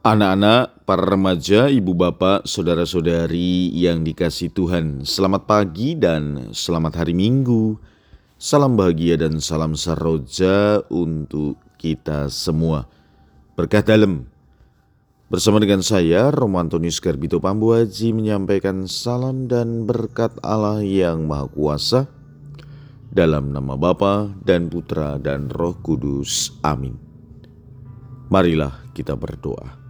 Anak-anak, para remaja, ibu bapak, saudara-saudari yang dikasih Tuhan, selamat pagi dan selamat hari Minggu. Salam bahagia dan salam saroja untuk kita semua. Berkah dalam. Bersama dengan saya, Romo Antonius Garbito Pambuaji menyampaikan salam dan berkat Allah yang Maha Kuasa. Dalam nama Bapa dan Putra dan Roh Kudus. Amin. Marilah kita berdoa.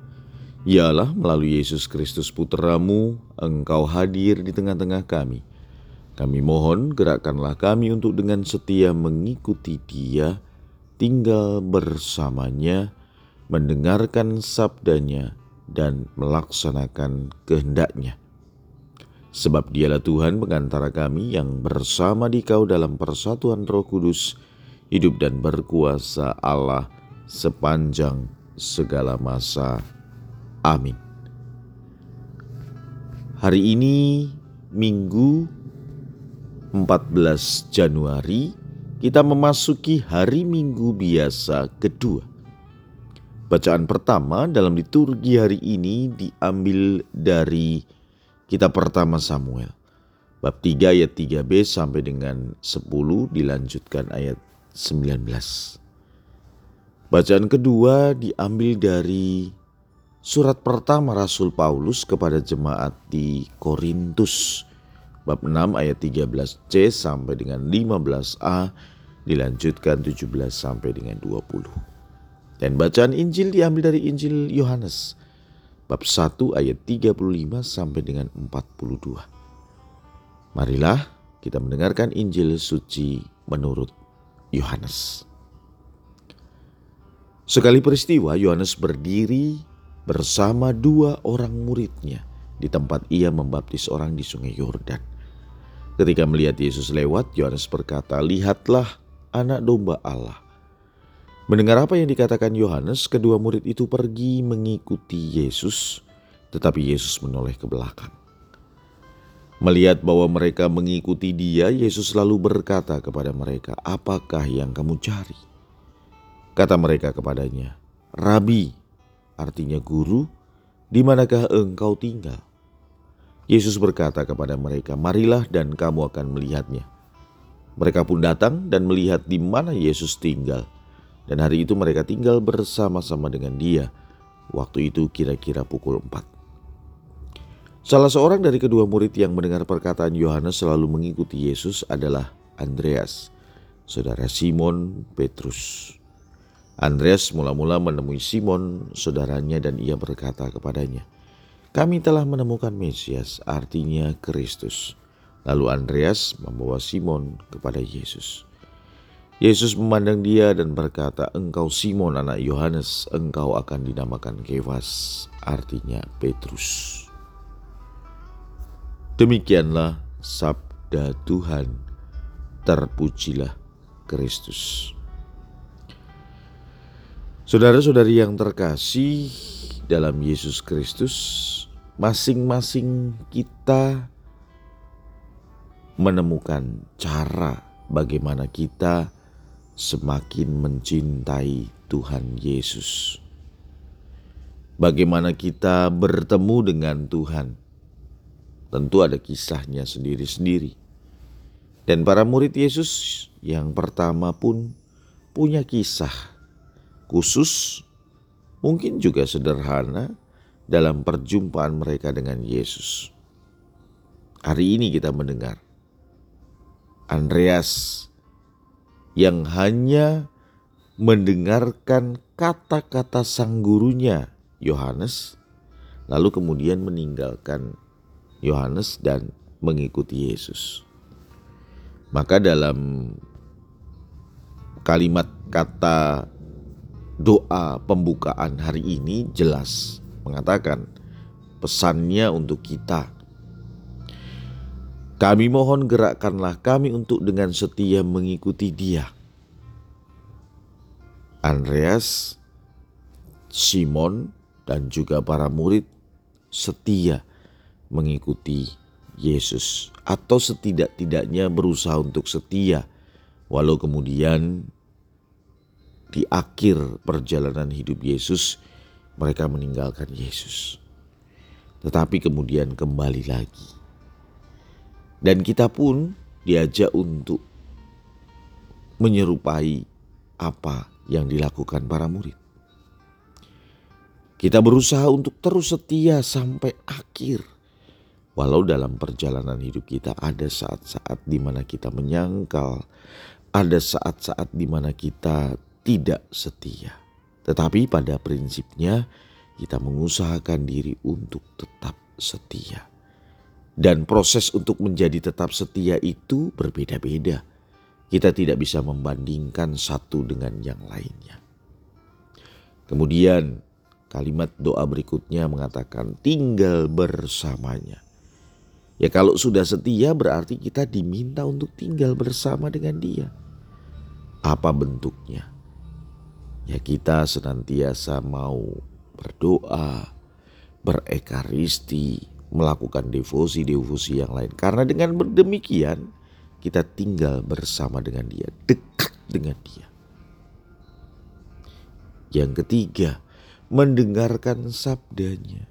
Ialah melalui Yesus Kristus putramu, engkau hadir di tengah-tengah kami. Kami mohon gerakkanlah kami untuk dengan setia mengikuti dia, tinggal bersamanya, mendengarkan sabdanya, dan melaksanakan kehendaknya. Sebab dialah Tuhan pengantara kami yang bersama di kau dalam persatuan roh kudus, hidup dan berkuasa Allah sepanjang segala masa. Amin. Hari ini Minggu 14 Januari kita memasuki hari Minggu biasa kedua. Bacaan pertama dalam liturgi hari ini diambil dari kitab pertama Samuel. Bab 3 ayat 3b sampai dengan 10 dilanjutkan ayat 19. Bacaan kedua diambil dari Surat pertama Rasul Paulus kepada jemaat di Korintus bab 6 ayat 13c sampai dengan 15a dilanjutkan 17 sampai dengan 20. Dan bacaan Injil diambil dari Injil Yohanes bab 1 ayat 35 sampai dengan 42. Marilah kita mendengarkan Injil suci menurut Yohanes. Sekali peristiwa Yohanes berdiri bersama dua orang muridnya di tempat ia membaptis orang di sungai Yordan. Ketika melihat Yesus lewat, Yohanes berkata, "Lihatlah anak domba Allah." Mendengar apa yang dikatakan Yohanes, kedua murid itu pergi mengikuti Yesus, tetapi Yesus menoleh ke belakang. Melihat bahwa mereka mengikuti dia, Yesus lalu berkata kepada mereka, "Apakah yang kamu cari?" Kata mereka kepadanya, "Rabi, artinya guru, di manakah engkau tinggal? Yesus berkata kepada mereka, marilah dan kamu akan melihatnya. Mereka pun datang dan melihat di mana Yesus tinggal. Dan hari itu mereka tinggal bersama-sama dengan dia. Waktu itu kira-kira pukul empat. Salah seorang dari kedua murid yang mendengar perkataan Yohanes selalu mengikuti Yesus adalah Andreas, saudara Simon Petrus. Andreas mula-mula menemui Simon, saudaranya, dan ia berkata kepadanya, "Kami telah menemukan Mesias, artinya Kristus." Lalu Andreas membawa Simon kepada Yesus. Yesus memandang dia dan berkata, "Engkau Simon, anak Yohanes, engkau akan dinamakan Kefas, artinya Petrus." Demikianlah sabda Tuhan. Terpujilah Kristus. Saudara-saudari yang terkasih dalam Yesus Kristus, masing-masing kita menemukan cara bagaimana kita semakin mencintai Tuhan Yesus. Bagaimana kita bertemu dengan Tuhan. Tentu ada kisahnya sendiri-sendiri. Dan para murid Yesus yang pertama pun punya kisah khusus, mungkin juga sederhana dalam perjumpaan mereka dengan Yesus. Hari ini kita mendengar Andreas yang hanya mendengarkan kata-kata sang gurunya Yohanes, lalu kemudian meninggalkan Yohanes dan mengikuti Yesus. Maka dalam kalimat kata doa pembukaan hari ini jelas mengatakan pesannya untuk kita. Kami mohon gerakkanlah kami untuk dengan setia mengikuti dia. Andreas, Simon, dan juga para murid setia mengikuti Yesus atau setidak-tidaknya berusaha untuk setia walau kemudian di akhir perjalanan hidup Yesus, mereka meninggalkan Yesus. Tetapi kemudian kembali lagi. Dan kita pun diajak untuk menyerupai apa yang dilakukan para murid. Kita berusaha untuk terus setia sampai akhir. Walau dalam perjalanan hidup kita ada saat-saat di mana kita menyangkal, ada saat-saat di mana kita tidak setia. Tetapi pada prinsipnya kita mengusahakan diri untuk tetap setia. Dan proses untuk menjadi tetap setia itu berbeda-beda. Kita tidak bisa membandingkan satu dengan yang lainnya. Kemudian kalimat doa berikutnya mengatakan tinggal bersamanya. Ya kalau sudah setia berarti kita diminta untuk tinggal bersama dengan dia. Apa bentuknya? Ya kita senantiasa mau berdoa, berekaristi, melakukan devosi-devosi yang lain. Karena dengan demikian kita tinggal bersama dengan dia, dekat dengan dia. Yang ketiga, mendengarkan sabdanya.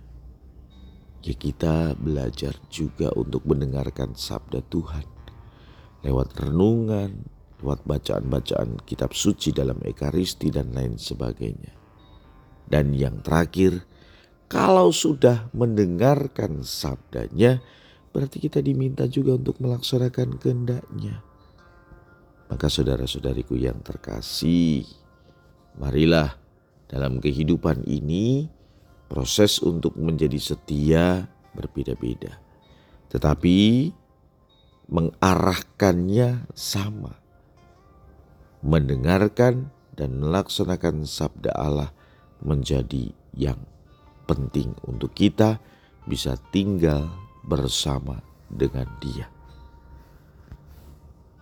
Ya kita belajar juga untuk mendengarkan sabda Tuhan. Lewat renungan, lewat bacaan-bacaan kitab suci dalam Ekaristi dan lain sebagainya. Dan yang terakhir, kalau sudah mendengarkan sabdanya, berarti kita diminta juga untuk melaksanakan kehendaknya. Maka saudara-saudariku yang terkasih, marilah dalam kehidupan ini proses untuk menjadi setia berbeda-beda. Tetapi mengarahkannya sama mendengarkan dan melaksanakan sabda Allah menjadi yang penting untuk kita bisa tinggal bersama dengan Dia.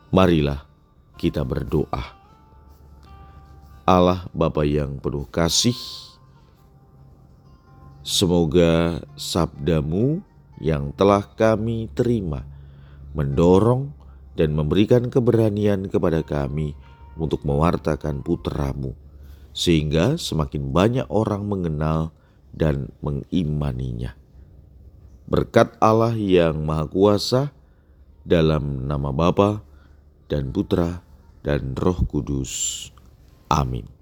Marilah kita berdoa. Allah Bapa yang penuh kasih, semoga sabdamu yang telah kami terima mendorong dan memberikan keberanian kepada kami untuk mewartakan putramu, sehingga semakin banyak orang mengenal dan mengimaninya. Berkat Allah yang Maha Kuasa, dalam nama Bapa dan Putra dan Roh Kudus. Amin.